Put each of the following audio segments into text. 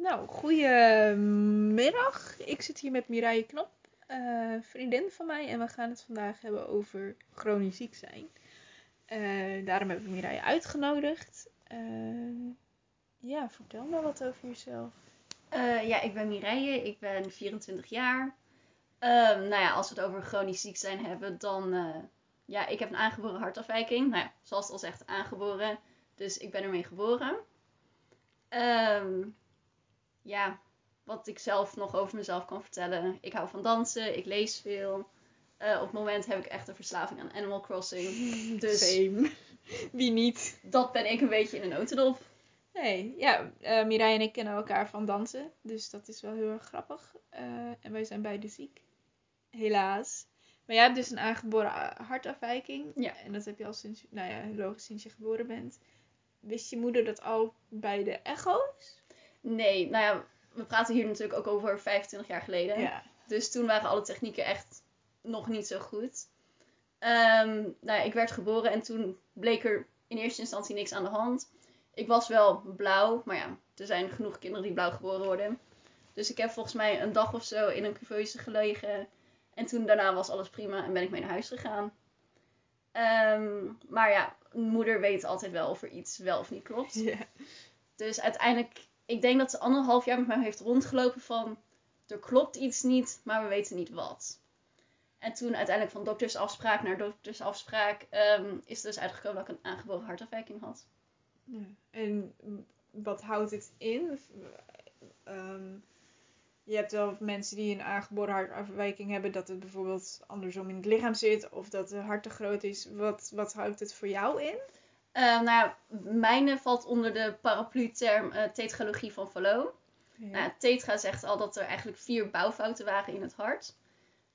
Nou, goedemiddag. Ik zit hier met Mireille Knop, eh, vriendin van mij. En we gaan het vandaag hebben over chronisch ziek zijn. Eh, daarom hebben we Mireille uitgenodigd. Eh, ja, vertel me wat over jezelf. Ja, ik ben Mireille, ik ben 24 jaar. Ehm, nou ja, als we het over chronisch ziek zijn hebben, dan... ja, ik heb een aangeboren hartafwijking. Nou ja, zoals het al zegt, aangeboren. Dus ik ben ermee geboren. Ehm, ja, wat ik zelf nog over mezelf kan vertellen. Ik hou van dansen, ik lees veel. Eh, op het moment heb ik echt een verslaving aan Animal Crossing. Dus Same. Wie niet? dat ben ik een beetje in een notendop. Nee, ja, eh Mireille en ik kennen elkaar van dansen. Dus dat is wel heel erg grappig. Eh, en wij zijn beide ziek. Helaas. Maar jij hebt dus een aangeboren hartafwijking. Ja. En dat heb je al sinds, nou ja, logisch sinds je geboren bent. Wist je moeder dat al bij de echo's? Nee, nou ja, we praten hier natuurlijk ook over 25 jaar geleden. Ja. Dus toen waren alle technieken echt nog niet zo goed. Ehm, nou ja, ik werd geboren en toen bleek er in eerste instantie niks aan de hand. Ik was wel blauw, maar ja, er zijn genoeg kinderen die blauw geboren worden. Dus ik heb volgens mij een dag of zo in een couveuse gelegen. En toen daarna was alles prima en ben ik mee naar huis gegaan. Ehm, maar ja, moeder weet altijd wel of er iets wel of niet klopt. Dus uiteindelijk, ik denk dat ze anderhalf jaar met mij heeft rondgelopen van er klopt iets niet, maar we weten niet wat. En toen uiteindelijk van doktersafspraak naar doktersafspraak ehm, is het dus uitgekomen dat ik een aangeboren hartafwijking had. Ja. En wat houdt het in? Ehm, je hebt wel mensen die een aangeboren hartafwijking hebben, dat het bijvoorbeeld andersom in het lichaam zit of dat het hart te groot is. Wat, wat houdt het voor jou in? Ehm, nou ja, mijne valt onder de paraplu-term eh, tetralogie van Fallot. Nou, ja, tetra zegt al dat er eigenlijk vier bouwfouten waren in het hart.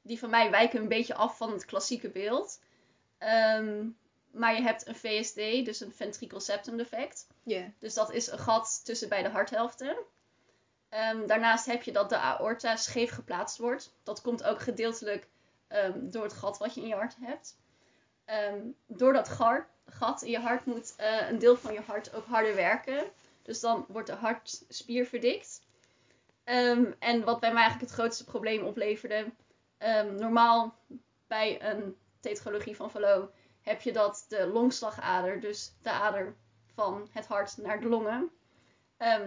Die van mij wijken een beetje af van het klassieke beeld. Ehm, maar je hebt een VSD, dus een ventricle septum defect. Ja. Dus dat is een gat tussen beide harthelften. Ehm, daarnaast heb je dat de aorta scheef geplaatst wordt. Dat komt ook gedeeltelijk ehm, door het gat wat je in je hart hebt. Ehm, door dat gar- gat in je hart moet eh, een deel van je hart ook harder werken. Dus dan wordt de hartspier verdikt. Ehm, en wat bij mij eigenlijk het grootste probleem opleverde. ehm, normaal bij een tetralogie van Fallot heb je dat de longslagader, dus de ader van het hart naar de longen,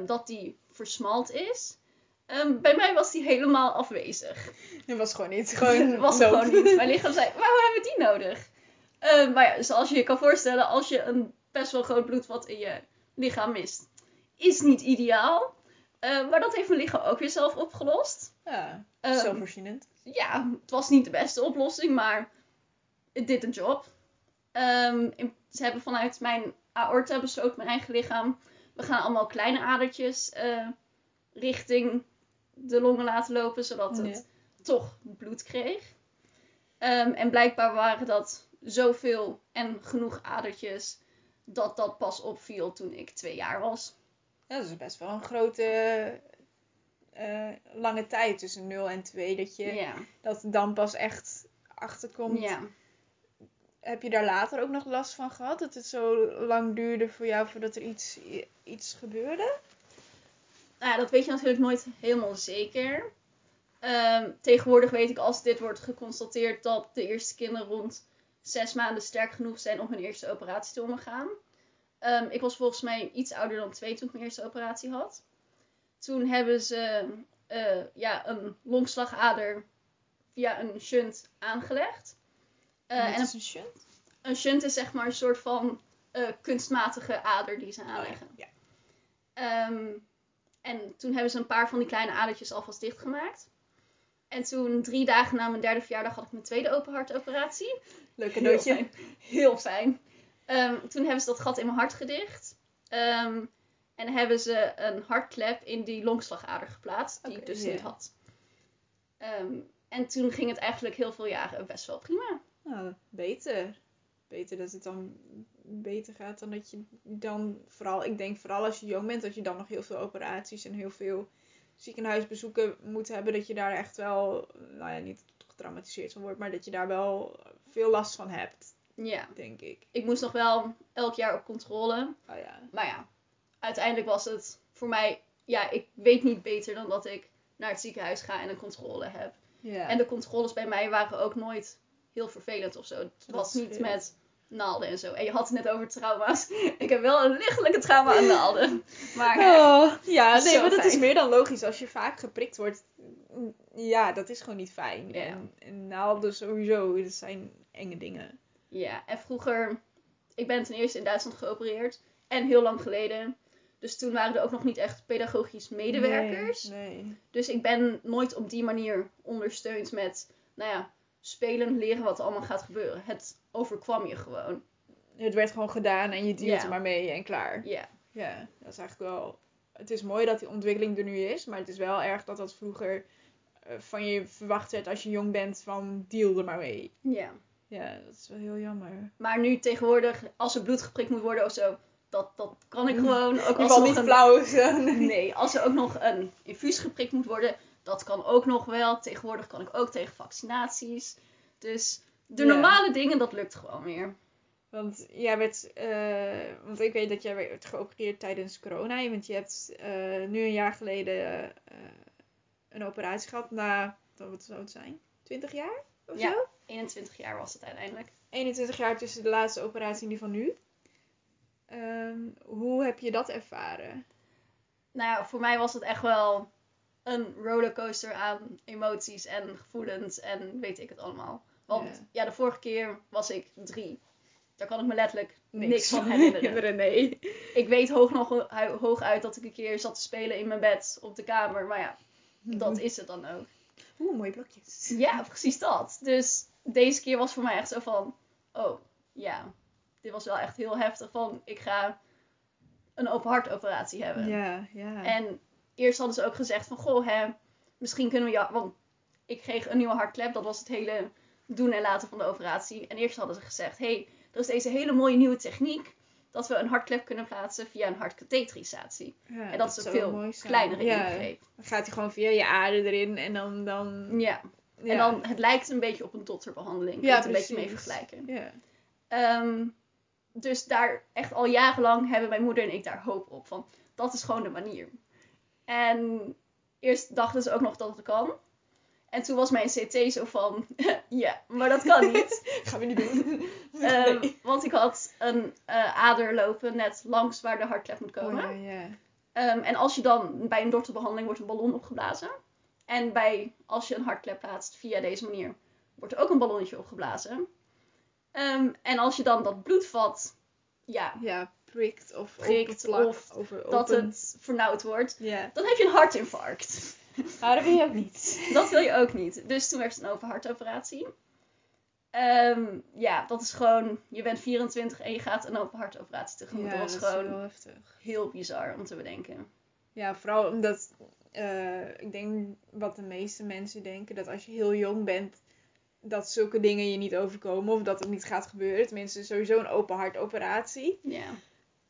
dat die versmalt is. Bij mij was die helemaal afwezig. Dat was gewoon niet. Gewoon was gewoon niet. Mijn lichaam zei, waarom hebben we die nodig? Ehm, maar ja, zoals je je kan voorstellen, als je een best wel groot bloedvat in je lichaam mist, is niet ideaal. Ehm, maar dat heeft mijn lichaam ook weer zelf opgelost. Ja, Ehm, zelfvoorzienend. ja, het was niet de beste oplossing, maar het did een job. Ehm, ze hebben vanuit mijn aorta besloten, mijn eigen lichaam, we gaan allemaal kleine adertjes eh, richting de longen laten lopen, zodat het toch bloed kreeg. Ehm, en blijkbaar waren dat zoveel en genoeg adertjes dat dat pas opviel toen ik twee jaar was. Ja, dat is best wel een grote, eh, lange tijd tussen 0 en 2. Dat je Ja. dat dan pas echt achterkomt. ja. Heb je daar later ook nog last van gehad? Dat het zo lang duurde voor jou voordat er iets, iets gebeurde? Nou ja, dat weet je natuurlijk nooit helemaal zeker. Ehm, tegenwoordig weet ik als dit wordt geconstateerd dat de eerste kinderen rond zes maanden sterk genoeg zijn om hun eerste operatie te ondergaan. Ehm, ik was volgens mij iets ouder dan twee toen ik mijn eerste operatie had. Toen hebben ze eh, ja, een longslagader via een shunt aangelegd. Wat en een, is een shunt? een shunt is zeg maar een soort van eh, kunstmatige ader die ze Oh, ja. aanleggen. Ja. Ehm, en toen hebben ze een paar van die kleine adertjes alvast dichtgemaakt. En toen, drie dagen na mijn derde verjaardag, had ik mijn tweede open hartoperatie. Leuk Heel fijn. Heel fijn. Ehm, toen hebben ze dat gat in mijn hart gedicht. Ehm, en hebben ze een hartklep in die longslagader geplaatst, die ik dus niet had. Ehm, en toen ging het eigenlijk heel veel jaren best wel prima. Nou, beter. Beter dat het dan beter gaat dan dat je dan vooral, ik denk vooral als je jong bent, dat je dan nog heel veel operaties en heel veel ziekenhuisbezoeken moet hebben, dat je daar echt wel, nou ja, niet getraumatiseerd van wordt, maar dat je daar wel veel last van hebt, Ja, denk ik. ik moest nog wel elk jaar op controle. Oh ja. Maar ja, uiteindelijk was het voor mij ja, ik weet niet beter dan dat ik naar het ziekenhuis ga en een controle heb. Ja. En de controles bij mij waren ook nooit heel vervelend of zo. Het Dat was niet met naalden en zo. En je had het net over trauma's. Ik heb wel een lichtelijke trauma aan naalden. Maar Oh, ja, nee, maar dat is meer dan logisch. Als je vaak geprikt wordt, mm, ja, dat is gewoon niet fijn. En, en naalden sowieso, dat zijn enge dingen. ja, en vroeger... Ik ben ten eerste in Duitsland geopereerd. En heel lang geleden. Dus toen waren er ook nog niet echt pedagogisch medewerkers. Nee, nee. Dus ik ben nooit op die manier ondersteund met, nou ja, spelen, leren wat er allemaal gaat gebeuren. Het overkwam je gewoon. Het werd gewoon gedaan en je dealt er maar mee en klaar. Ja, Ja, dat is eigenlijk wel... Het is mooi dat die ontwikkeling er nu is, maar het is wel erg dat dat vroeger eh, van je verwacht werd als je jong bent van deal er maar mee. ja. Ja, dat is wel heel jammer. Maar nu tegenwoordig, als er bloed geprikt moet worden of zo, dat, dat kan ik gewoon. Ook als niet een, flauw. Nee, als er ook nog een infuus geprikt moet worden, dat kan ook nog wel. Tegenwoordig kan ik ook tegen vaccinaties. Dus de Ja. normale dingen, dat lukt gewoon meer. Want jij werd, eh, want ik weet dat jij werd geopereerd tijdens corona. Want je hebt eh, nu een jaar geleden eh, een operatie gehad na, wat zou het zijn? 20 jaar of Ja. zo? 21 jaar was het uiteindelijk. 21 jaar tussen de laatste operatie en die van nu. Ehm, hoe heb je dat ervaren? Nou ja, voor mij was het echt wel een rollercoaster aan emoties en gevoelens en weet ik het allemaal. Want Ja. ja, de vorige keer was ik drie. Daar kan ik me letterlijk niks, van herinneren. nee. Ik weet hoog nog hooguit dat ik een keer zat te spelen in mijn bed op de kamer. Maar ja, dat is het dan ook. Oeh, mooie blokjes. Ja, precies dat. Dus deze keer was voor mij echt zo van, oh ja, dit was wel echt heel heftig. Van, ik ga een open hartoperatie hebben. Ja, ja. En eerst hadden ze ook gezegd van, goh hè, misschien kunnen we jou, want ik kreeg een nieuwe hartklep. Dat was het hele doen en laten van de operatie. En eerst hadden ze gezegd, hey, er is deze hele mooie nieuwe techniek. Dat we een hartklep kunnen plaatsen via een hartkatheterisatie. Ja, en dat is een veel kleinere ja. ingreep. Dan gaat hij gewoon via je ader erin en dan... dan Ja. ja. En dan, het lijkt een beetje op een dotterbehandeling. Kun je het een beetje mee vergelijken. Ja. Ehm, dus daar echt al jarenlang hebben mijn moeder en ik daar hoop op. Van, dat is gewoon de manier. En eerst dachten ze ook nog dat het kan. En toen was mijn CT zo van, ja, maar dat kan niet. Gaan we niet doen. Ehm, Nee. Want ik had een eh, ader lopen net langs waar de hartklep moet komen. Oh. Ehm, en als je dan bij een dotterbehandeling wordt een ballon opgeblazen. En bij, als je een hartklep plaatst via deze manier, wordt er ook een ballonnetje opgeblazen. Ehm, en als je dan dat bloedvat, ja, ja, prikt of Prikt of over, dat het vernauwd wordt, dan heb je een hartinfarct. maar dat wil je ook niet. Dat wil je ook niet. Dus toen werd het een open hartoperatie. Ehm, ja, dat is gewoon, je bent 24 en je gaat een open hartoperatie tegemoet. Ja, dat is gewoon wel heftig. heel bizar om te bedenken. Ja, vooral omdat eh, ik denk wat de meeste mensen denken, dat als je heel jong bent, dat zulke dingen je niet overkomen of dat het niet gaat gebeuren. Tenminste, sowieso een open hartoperatie. Ja.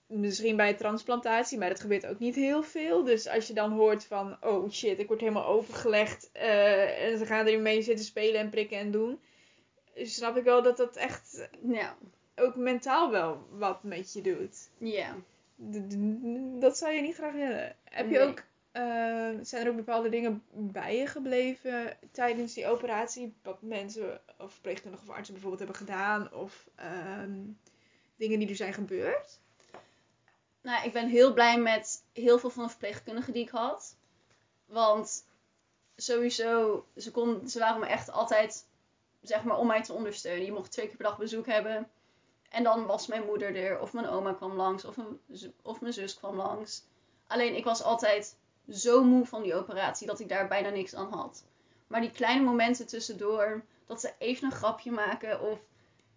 Misschien bij transplantatie, maar dat gebeurt ook niet heel veel. Dus als je dan hoort van, oh shit, ik word helemaal opengelegd eh, en ze gaan erin mee zitten spelen en prikken en doen. Snap ik wel dat dat echt ook mentaal wel wat met je doet. Ja. Dat zou je niet graag willen. Heb je ook, eh, zijn er ook bepaalde dingen bij je gebleven tijdens die operatie? Wat mensen of verpleegkundigen of artsen bijvoorbeeld hebben gedaan? Of ehm, dingen die er zijn gebeurd? Nou, ik ben heel blij met heel veel van de verpleegkundigen die ik had. Want sowieso, ze, kon, ze waren me echt altijd, zeg maar, om mij te ondersteunen. Je mocht twee keer per dag bezoek hebben. En dan was mijn moeder er, of mijn oma kwam langs, of, of mijn zus kwam langs. Alleen ik was altijd zo moe van die operatie dat ik daar bijna niks aan had. Maar die kleine momenten tussendoor, dat ze even een grapje maken. Of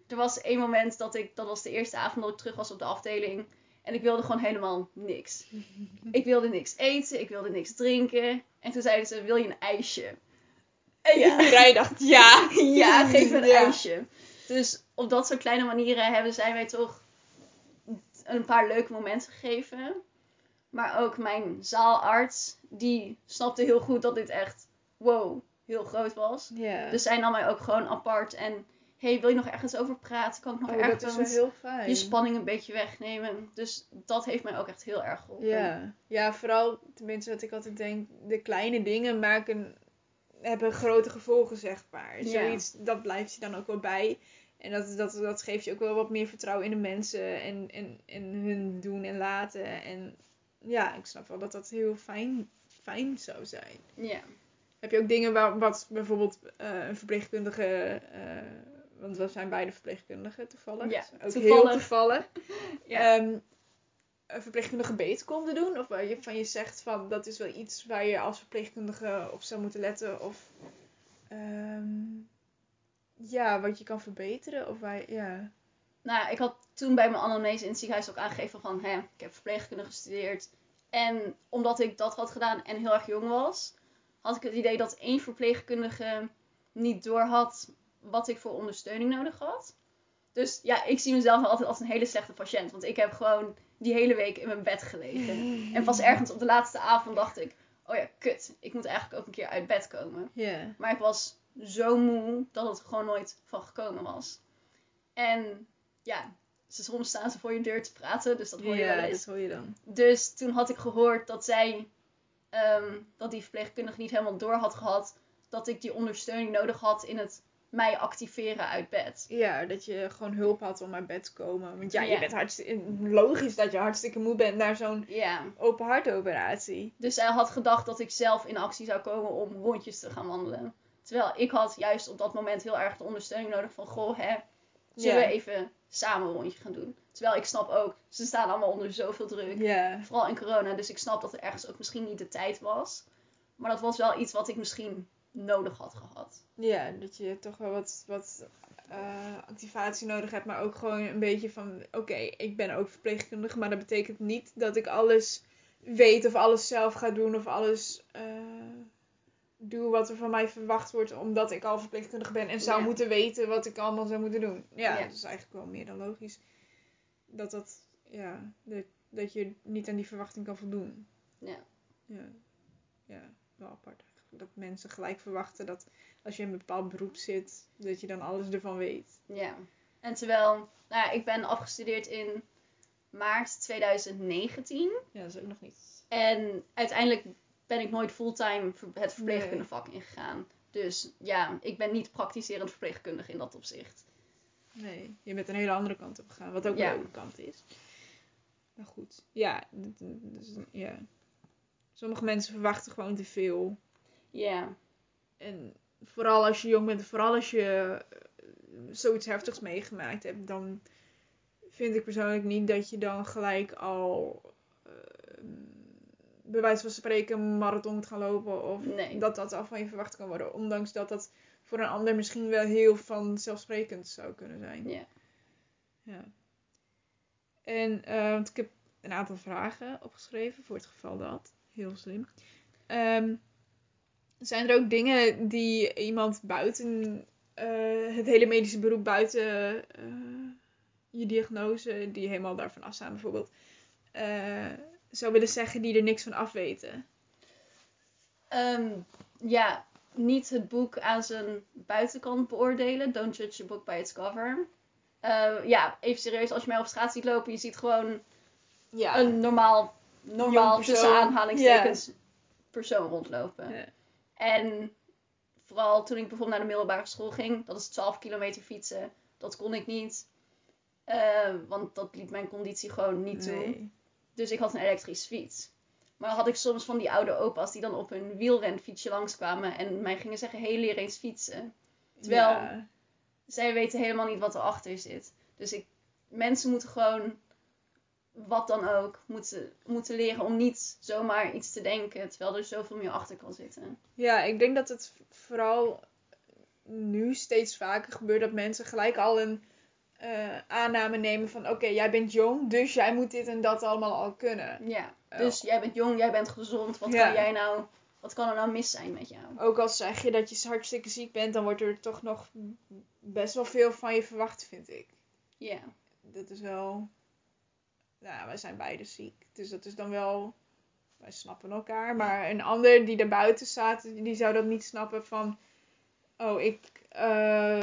er was één moment dat ik, dat was de eerste avond dat ik terug was op de afdeling. En ik wilde gewoon helemaal niks. Ik wilde niks eten, ik wilde niks drinken. En toen zeiden ze, wil je een ijsje? En ja, dacht ja. ja geef me een Ja. ijsje. Dus op dat soort kleine manieren hebben zij mij toch een paar leuke momenten gegeven. Maar ook mijn zaalarts, die snapte heel goed dat dit echt, wow, heel groot was. Ja. Dus zij nam mij ook gewoon apart en hey, wil je nog ergens over praten? Kan ik nog Oh, dat ergens is wel heel fijn. je spanning een beetje wegnemen? Dus dat heeft mij ook echt heel erg geholpen. Ja. ja, vooral, tenminste wat ik altijd denk, de kleine dingen maken, hebben grote gevolgen, zeg maar. Ja. Zoiets, dat blijft je dan ook wel bij. En dat, dat, dat geeft je ook wel wat meer vertrouwen in de mensen en, en, en hun doen en laten. En ja, ik snap wel dat dat heel fijn, fijn zou zijn. Ja. Heb je ook dingen waar, wat bijvoorbeeld eh, een verpleegkundige, eh, want we zijn beide verpleegkundigen toevallig. Ja, ook toevallig. heel toevallig. Ja. Ehm, een verpleegkundige beter konden doen? Of waar je van je zegt van dat is wel iets waar je als verpleegkundige op zou moeten letten? Of ehm, ja, wat je kan verbeteren? Of waar, ja. Nou, ik had toen bij mijn anamnese in het ziekenhuis ook aangegeven van, hè, ik heb verpleegkunde gestudeerd. En omdat ik dat had gedaan en heel erg jong was, had ik het idee dat één verpleegkundige niet doorhad wat ik voor ondersteuning nodig had. Dus ja, ik zie mezelf altijd als een hele slechte patiënt. Want ik heb gewoon die hele week in mijn bed gelegen. En pas ergens op de laatste avond dacht ik, oh ja, kut, ik moet eigenlijk ook een keer uit bed komen. Maar ik was zo moe dat het gewoon nooit van gekomen was. En ja, ze- soms staan ze voor je deur te praten, dus dat hoor je wel eens. dat hoor je dan. Dus toen had ik gehoord dat zij, ehm, dat die verpleegkundige niet helemaal door had gehad dat ik die ondersteuning nodig had in het mij activeren uit bed. Ja, dat je gewoon hulp had om uit bed te komen. Want ja, je bent hartstikke... Logisch dat je hartstikke moe bent naar zo'n Ja, open hartoperatie. dus zij had gedacht dat ik zelf in actie zou komen om rondjes te gaan wandelen. Terwijl ik had juist op dat moment heel erg de ondersteuning nodig van, goh, hè, zullen Ja. we even samen een rondje gaan doen? Terwijl ik snap ook, ze staan allemaal onder zoveel druk. Vooral in corona, dus ik snap dat er ergens ook misschien niet de tijd was. Maar dat was wel iets wat ik misschien nodig had gehad. Ja, dat je toch wel wat, wat eh, activatie nodig hebt, maar ook gewoon een beetje van: oké, ik ben ook verpleegkundige, maar dat betekent niet dat ik alles weet of alles zelf ga doen of alles eh, doe wat er van mij verwacht wordt, omdat ik al verpleegkundige ben en zou Ja. moeten weten wat ik allemaal zou moeten doen. Ja, Ja. dat is eigenlijk wel meer dan logisch. Dat dat, ja, dat, dat je niet aan die verwachting kan voldoen. Ja. Ja, ja wel apart. Dat mensen gelijk verwachten dat als je in een bepaald beroep zit, dat je dan alles ervan weet. Ja. En terwijl, nou ja, ik ben afgestudeerd in maart 2019. Ja, dat is ook nog niet. En uiteindelijk ben ik nooit fulltime het verpleegkundevak ingegaan. Dus ja, ik ben niet praktiserend verpleegkundige in dat opzicht. Nee, je bent een hele andere kant op gegaan, wat ook Ja. een leuke kant is. Maar goed, ja, dus, ja. Sommige mensen verwachten gewoon te veel. Ja. En vooral als je jong bent, en vooral als je eh, zoiets heftigs meegemaakt hebt, dan vind ik persoonlijk niet dat je dan gelijk al, eh, bij wijze van spreken, een marathon moet gaan lopen. Of Nee. dat dat al van je verwacht kan worden. Ondanks dat dat voor een ander misschien wel heel vanzelfsprekend zou kunnen zijn. Ja. Ja. En eh, want ik heb een aantal vragen opgeschreven voor het geval dat. Heel slim. Ehm, zijn er ook dingen die iemand buiten eh, het hele medische beroep, buiten eh, je diagnose, die helemaal daarvan afstaan bijvoorbeeld, eh, zou willen zeggen die er niks van afweten? Ehm, ja, niet het boek aan zijn buitenkant beoordelen. Don't judge a book by its cover. Eh, ja, even serieus, als je mij op straat ziet lopen, je ziet gewoon Ja. een normaal, normaal tussen aanhalingstekens persoon rondlopen. Ja. En vooral toen ik bijvoorbeeld naar de middelbare school ging, dat is 12 kilometer fietsen, dat kon ik niet. Eh, want dat liet mijn conditie gewoon niet toe. Nee. Dus ik had een elektrische fiets. Maar had ik soms van die oude opa's die dan op hun wielrenfietsje langskwamen en mij gingen zeggen, hé, hey, leer eens fietsen. Terwijl- Ja. Zij weten helemaal niet wat erachter zit. Dus ik, mensen moeten gewoon, wat dan ook, moeten, moeten leren om niet zomaar iets te denken, terwijl er zoveel meer achter kan zitten. Ja, ik denk dat het vooral nu steeds vaker gebeurt dat mensen gelijk al een eh, aanname nemen van oké, jij bent jong, dus jij moet dit en dat allemaal al kunnen. Ja, Oh. dus jij bent jong, jij bent gezond, wat Ja. kan jij nou, wat kan er nou mis zijn met jou? Ook al zeg je dat je hartstikke ziek bent, dan wordt er toch nog best wel veel van je verwacht, vind ik. Ja, Dat is wel. Nou, wij zijn beide ziek. Dus dat is dan wel. Wij snappen elkaar. Maar een ander die daarbuiten staat, die zou dat niet snappen van. Oh, ik eh,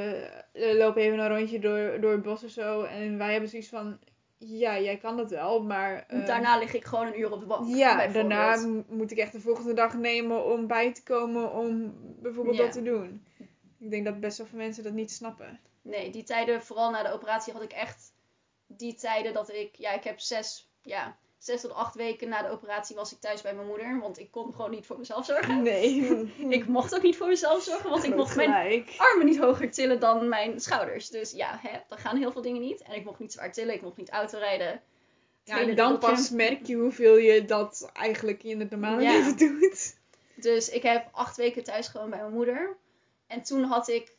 loop even een rondje door, door het bos of zo. En wij hebben zoiets van, ja, jij kan dat wel, maar... eh, Daarna lig ik gewoon een uur op de bank. Ja, daarna moet ik echt de volgende dag nemen om bij te komen om bijvoorbeeld dat te doen. Ik denk dat best wel veel mensen dat niet snappen. Nee, die tijden, vooral na de operatie, had ik echt die tijden dat ik, ja, ik heb zes, ja, zes tot acht weken na de operatie was ik thuis bij mijn moeder, want ik kon gewoon niet voor mezelf zorgen. Nee. Ik mocht ook niet voor mezelf zorgen, want ik mocht mijn armen niet hoger tillen dan mijn schouders. Dus ja, hè, dan gaan heel veel dingen niet. En ik mocht niet zwaar tillen, ik mocht niet autorijden. Ja, en dan pas merk je hoeveel je dat eigenlijk in het normale Ja. leven doet. Dus ik heb acht weken thuis gewoon bij mijn moeder. En toen had ik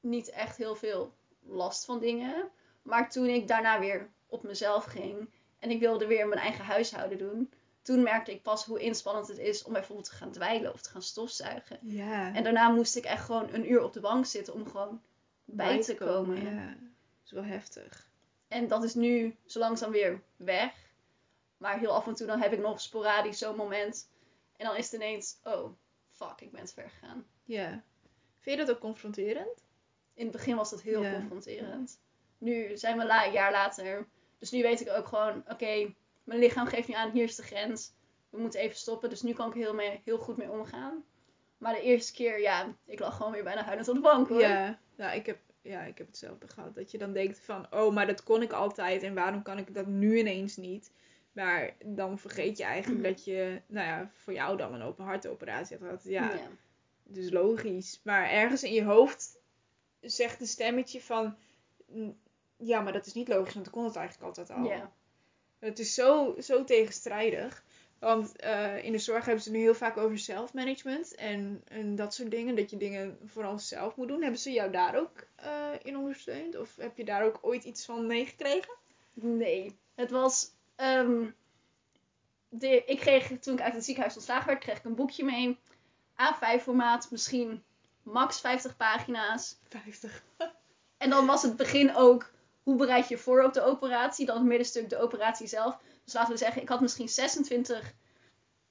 niet echt heel veel last van dingen. Maar toen ik daarna weer op mezelf ging en ik wilde weer mijn eigen huishouden doen, toen merkte ik pas hoe inspannend het is om bijvoorbeeld te gaan dweilen of te gaan stofzuigen. Ja. En daarna moest ik echt gewoon een uur op de bank zitten om gewoon bij, te komen. Ja. Dat is wel heftig. En dat is nu zo langzaam weer weg. Maar heel af en toe dan heb ik nog sporadisch zo'n moment. En dan is het ineens, oh, fuck, ik ben te ver gegaan. Ja. Vind je dat ook confronterend? In het begin was dat heel Ja. confronterend. Nu zijn we la- een jaar later. Dus nu weet ik ook gewoon, oké, mijn lichaam geeft nu aan, hier is de grens. We moeten even stoppen. Dus nu kan ik heel, mee, heel goed mee omgaan. Maar de eerste keer, ja, ik lag gewoon weer bijna huilend op de bank hoor. Ja. Ja, ik heb, ja, ik heb hetzelfde gehad. Dat je dan denkt van, oh, maar dat kon ik altijd. En waarom kan ik dat nu ineens niet? Maar dan vergeet je eigenlijk dat je, nou ja, voor jou dan een open hartoperatie had gehad. Ja, Ja. dus logisch. Maar ergens in je hoofd zegt een stemmetje van... "Mm, Ja, maar dat is niet logisch, want ik kon het eigenlijk altijd al. Ja. Het is zo, zo tegenstrijdig. Want eh, in de zorg hebben ze het nu heel vaak over zelfmanagement en, en dat soort dingen. Dat je dingen vooral zelf moet doen. Hebben ze jou daar ook eh, in ondersteund? Of heb je daar ook ooit iets van meegekregen? Nee, het was. ehm, de, ik kreeg toen ik uit het ziekenhuis ontslagen werd, kreeg ik een boekje mee. A5 formaat, misschien max 50 pagina's. 50. En dan was het begin ook hoe bereid je voor op de operatie. Dan het middenstuk de operatie zelf. Dus laten we zeggen, ik had misschien 26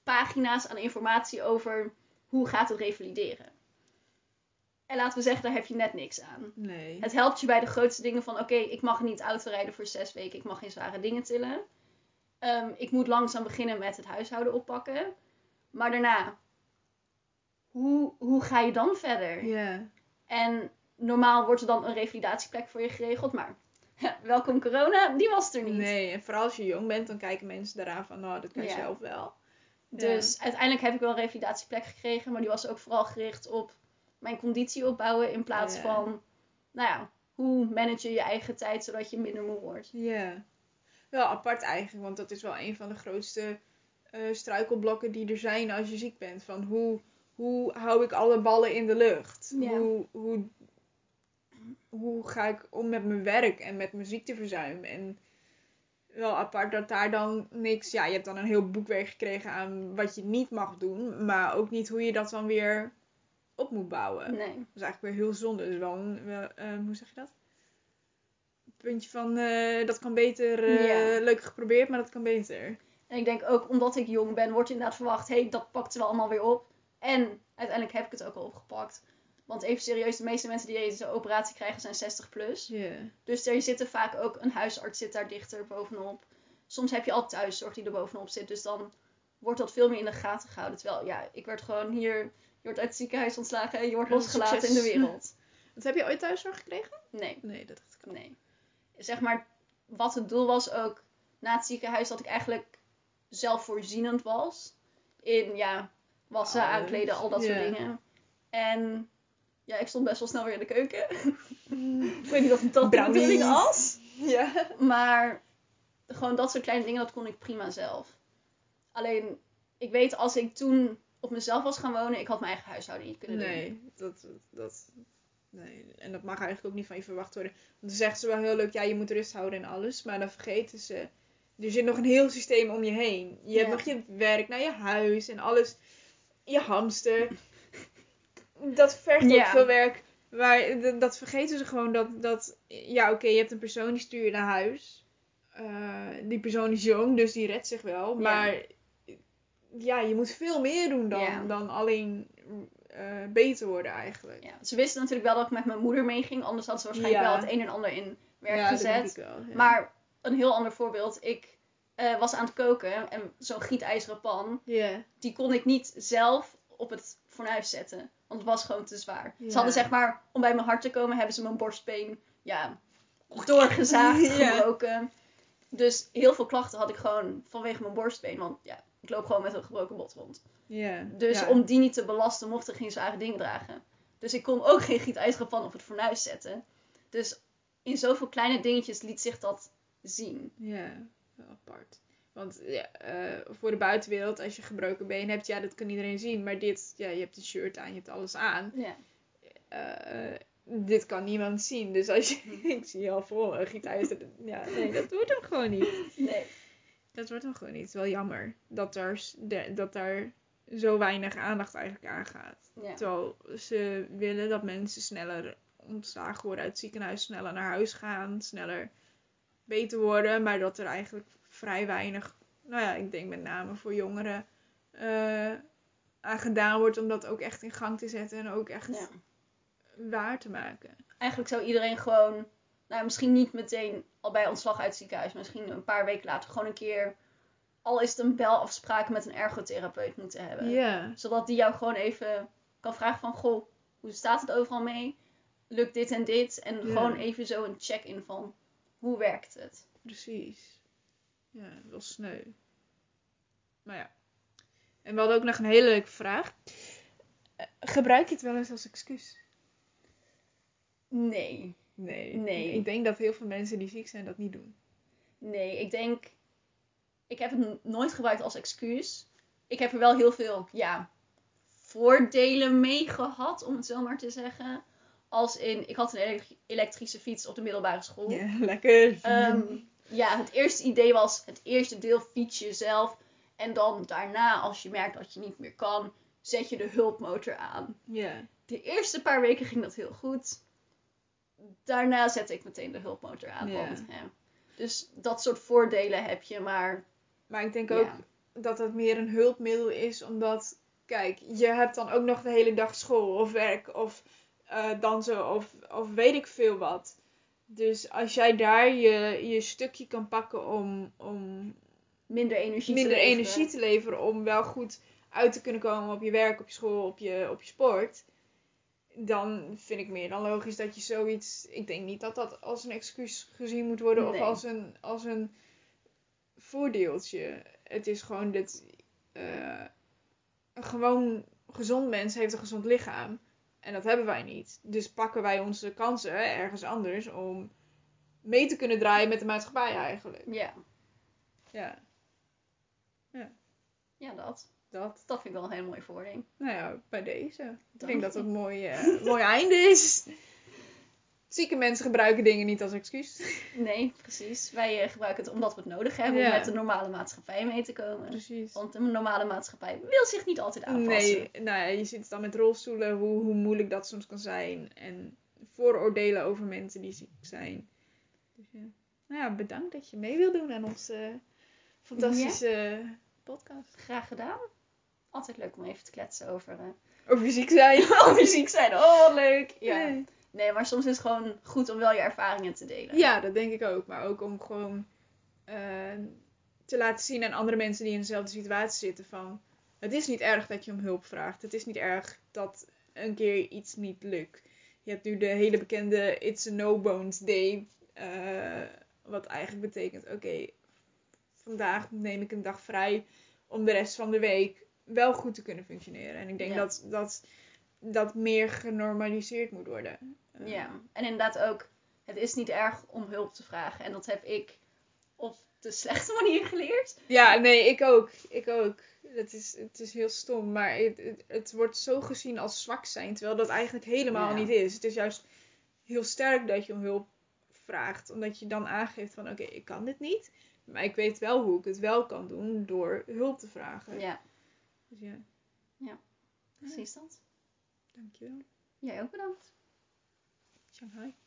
pagina's aan informatie over hoe gaat het revalideren. En laten we zeggen, daar heb je net niks aan. Nee. Het helpt je bij de grootste dingen van oké, ik mag niet autorijden voor zes weken, ik mag geen zware dingen tillen. Ehm, ik moet langzaam beginnen met het huishouden oppakken. Maar daarna, hoe, hoe ga je dan verder? Ja. En normaal wordt er dan een revalidatieplek voor je geregeld, maar welkom corona, die was er niet. Nee, en vooral als je jong bent, dan kijken mensen daaraan van, nou, dat kan je Ja. zelf wel. Dus uiteindelijk heb ik wel een revalidatieplek gekregen, maar die was ook vooral gericht op mijn conditie opbouwen in plaats van, nou ja, hoe manage je je eigen tijd zodat je minder moe wordt. Ja. Wel apart eigenlijk, want dat is wel een van de grootste eh, struikelblokken die er zijn als je ziek bent. Van hoe, hoe hou ik alle ballen in de lucht? Hoe, hoe, hoe ga ik om met mijn werk en met mijn ziekteverzuim? En wel apart dat daar dan niks... Ja, je hebt dan een heel boekwerk gekregen aan wat je niet mag doen. Maar ook niet hoe je dat dan weer op moet bouwen. Nee. Dat is eigenlijk weer heel zonde. Dus wel een, wel, eh, hoe zeg je dat? Puntje van, eh, dat kan beter, Ja. leuk geprobeerd, maar dat kan beter. En ik denk ook omdat ik jong ben, wordt inderdaad verwacht, hé, hey, dat pakt ze wel allemaal weer op. En uiteindelijk heb ik het ook al opgepakt. Want even serieus, de meeste mensen die deze operatie krijgen zijn 60 plus. Dus er zitten vaak ook, een huisarts zit daar dichter bovenop. Soms heb je al thuiszorg die er bovenop zit. Dus dan wordt dat veel meer in de gaten gehouden. Terwijl, ja, ik werd gewoon hier, je wordt uit het ziekenhuis ontslagen en je wordt losgelaten in de wereld. Wat heb je ooit thuiszorg gekregen? Nee, Nee, dat dacht ik al. nee. Zeg maar, wat het doel was ook na het ziekenhuis, dat ik eigenlijk zelfvoorzienend was. In, ja, wassen, aankleden, al dat soort dingen. En ja, ik stond best wel snel weer in de keuken. ik weet niet of dat de bedoeling was. Ja. Maar gewoon dat soort kleine dingen, dat kon ik prima zelf. Alleen, ik weet als ik toen op mezelf was gaan wonen, ik had mijn eigen huishouden niet kunnen doen. Nee, dat, dat, nee. En dat mag eigenlijk ook niet van je verwacht worden. Want dan zeggen ze wel heel leuk, ja, je moet rust houden en alles. Maar dan vergeten ze, er zit nog een heel systeem om je heen. Je hebt nog je werk, naar je huis en alles. Je hamster. Dat vergt ook veel werk. Maar dat vergeten ze gewoon dat, dat ja, oké, je hebt een persoon die stuur je naar huis. Eh, die persoon is jong, dus die redt zich wel. Maar ja, je moet veel meer doen dan, dan alleen eh, beter worden eigenlijk. Ja, ze wisten natuurlijk wel dat ik met mijn moeder meeging. Anders hadden ze waarschijnlijk Ja. wel het een en ander in werk Ja, dat gezet. denk ik wel. ja. Maar een heel ander voorbeeld. Ik eh, was aan het koken en zo'n gietijzeren pan, die kon ik niet zelf op het fornuis zetten. Want het was gewoon te zwaar. Ja. Ze hadden zeg maar, om bij mijn hart te komen, hebben ze mijn borstbeen ja, doorgezaagd, Ja. gebroken. Dus heel veel klachten had ik gewoon vanwege mijn borstbeen. Want ja, ik loop gewoon met een gebroken bot rond. Ja. Dus om die niet te belasten, mocht ik geen zware dingen dragen. Dus ik kon ook geen gietijzeren pan op het fornuis zetten. Dus in zoveel kleine dingetjes liet zich dat zien. Ja, apart. Want ja, eh, voor de buitenwereld, als je gebroken been hebt, ja, dat kan iedereen zien. Maar dit, ja, je hebt een shirt aan, je hebt alles aan. Ja. Eh, dit kan niemand zien. Dus als je, ik zie je al voor een gietijzer. Ja, nee, dat wordt hem gewoon niet. Nee. Dat wordt hem gewoon niet. Het is wel jammer dat, de- dat daar zo weinig aandacht eigenlijk aan gaat. Ja. Terwijl ze willen dat mensen sneller ontslagen worden uit het ziekenhuis, sneller naar huis gaan, sneller beter worden. Maar dat er eigenlijk vrij weinig, nou ja, ik denk met name voor jongeren, eh, aan gedaan wordt om dat ook echt in gang te zetten en ook echt Ja. waar te maken. Eigenlijk zou iedereen gewoon, nou misschien niet meteen al bij ontslag uit het ziekenhuis, misschien een paar weken later gewoon een keer, al is het een belafspraak met een ergotherapeut moeten hebben. Ja, Zodat die jou gewoon even kan vragen van, goh, hoe staat het overal mee? Lukt dit en dit? En gewoon even zo een check-in van, hoe werkt het? precies. Ja, wel sneu. Maar ja. En we hadden ook nog een hele leuke vraag. Eh, Gebruik je het wel eens als excuus? Nee. Nee. Nee. Ik denk dat heel veel mensen die ziek zijn dat niet doen. Nee, ik denk. Ik heb het nooit gebruikt als excuus. Ik heb er wel heel veel, ja, voordelen mee gehad, om het zo maar te zeggen. Als in, ik had een elek- elektrische fiets op de middelbare school. Ja, lekker. Ehm, ja, het eerste idee was het eerste deel fiets je zelf. En dan daarna, als je merkt dat je niet meer kan, zet je de hulpmotor aan. ja. De eerste paar weken ging dat heel goed. Daarna zette ik meteen de hulpmotor aan. Ja. Want, hè, dus dat soort voordelen heb je, maar Maar ik denk ook dat het meer een hulpmiddel is, omdat, kijk, je hebt dan ook nog de hele dag school of werk of eh, dansen of, of weet ik veel wat. Dus als jij daar je, je stukje kan pakken om, om minder energie minder te leveren. energie te leveren om wel goed uit te kunnen komen op je werk, op je school, op je, op je sport. Dan vind ik meer dan logisch dat je zoiets. Ik denk niet dat dat als een excuus gezien moet worden of als een, als een voordeeltje. Het is gewoon dit. eh, een gewoon gezond mens heeft een gezond lichaam. En dat hebben wij niet. Dus pakken wij onze kansen ergens anders om mee te kunnen draaien met de maatschappij eigenlijk. Ja, Ja, ja dat. dat. Dat vind ik wel een hele mooie voording. Nou ja, bij deze. Ik denk dat het een mooi, eh, mooi einde is. Zieke mensen gebruiken dingen niet als excuus. Nee, precies. Wij eh, gebruiken het omdat we het nodig hebben Ja. om met de normale maatschappij mee te komen. Precies. Want de normale maatschappij wil zich niet altijd aanpassen. Nee, nou ja, je ziet dan met rolstoelen hoe, hoe moeilijk dat soms kan zijn. En vooroordelen over mensen die ziek zijn. Dus ja. Nou ja, bedankt dat je mee wil doen aan onze fantastische podcast. Graag gedaan. Altijd leuk om even te kletsen over, eh, Over ziek zijn. over ziek zijn. Oh, wat leuk. Ja. Nee. Nee, maar soms is het gewoon goed om wel je ervaringen te delen. Ja, dat denk ik ook. Maar ook om gewoon eh, te laten zien aan andere mensen die in dezelfde situatie zitten van... Het is niet erg dat je om hulp vraagt. Het is niet erg dat een keer iets niet lukt. Je hebt nu de hele bekende It's a No Bones Day. eh, wat eigenlijk betekent, oké, vandaag neem ik een dag vrij om de rest van de week wel goed te kunnen functioneren. En ik denk Ja. dat, dat dat meer genormaliseerd moet worden. Ja, en inderdaad ook, het is niet erg om hulp te vragen. En dat heb ik op de slechte manier geleerd. Ja, nee, ik ook. Ik ook. Het is, het is heel stom, maar het, het, het wordt zo gezien als zwak zijn, terwijl dat eigenlijk helemaal Ja. niet is. Het is juist heel sterk dat je om hulp vraagt, omdat je dan aangeeft van oké, ik kan dit niet, maar ik weet wel hoe ik het wel kan doen door hulp te vragen. Ja, Dus ja, precies dat. Dankjewel. Jij ook bedankt. Shanghai.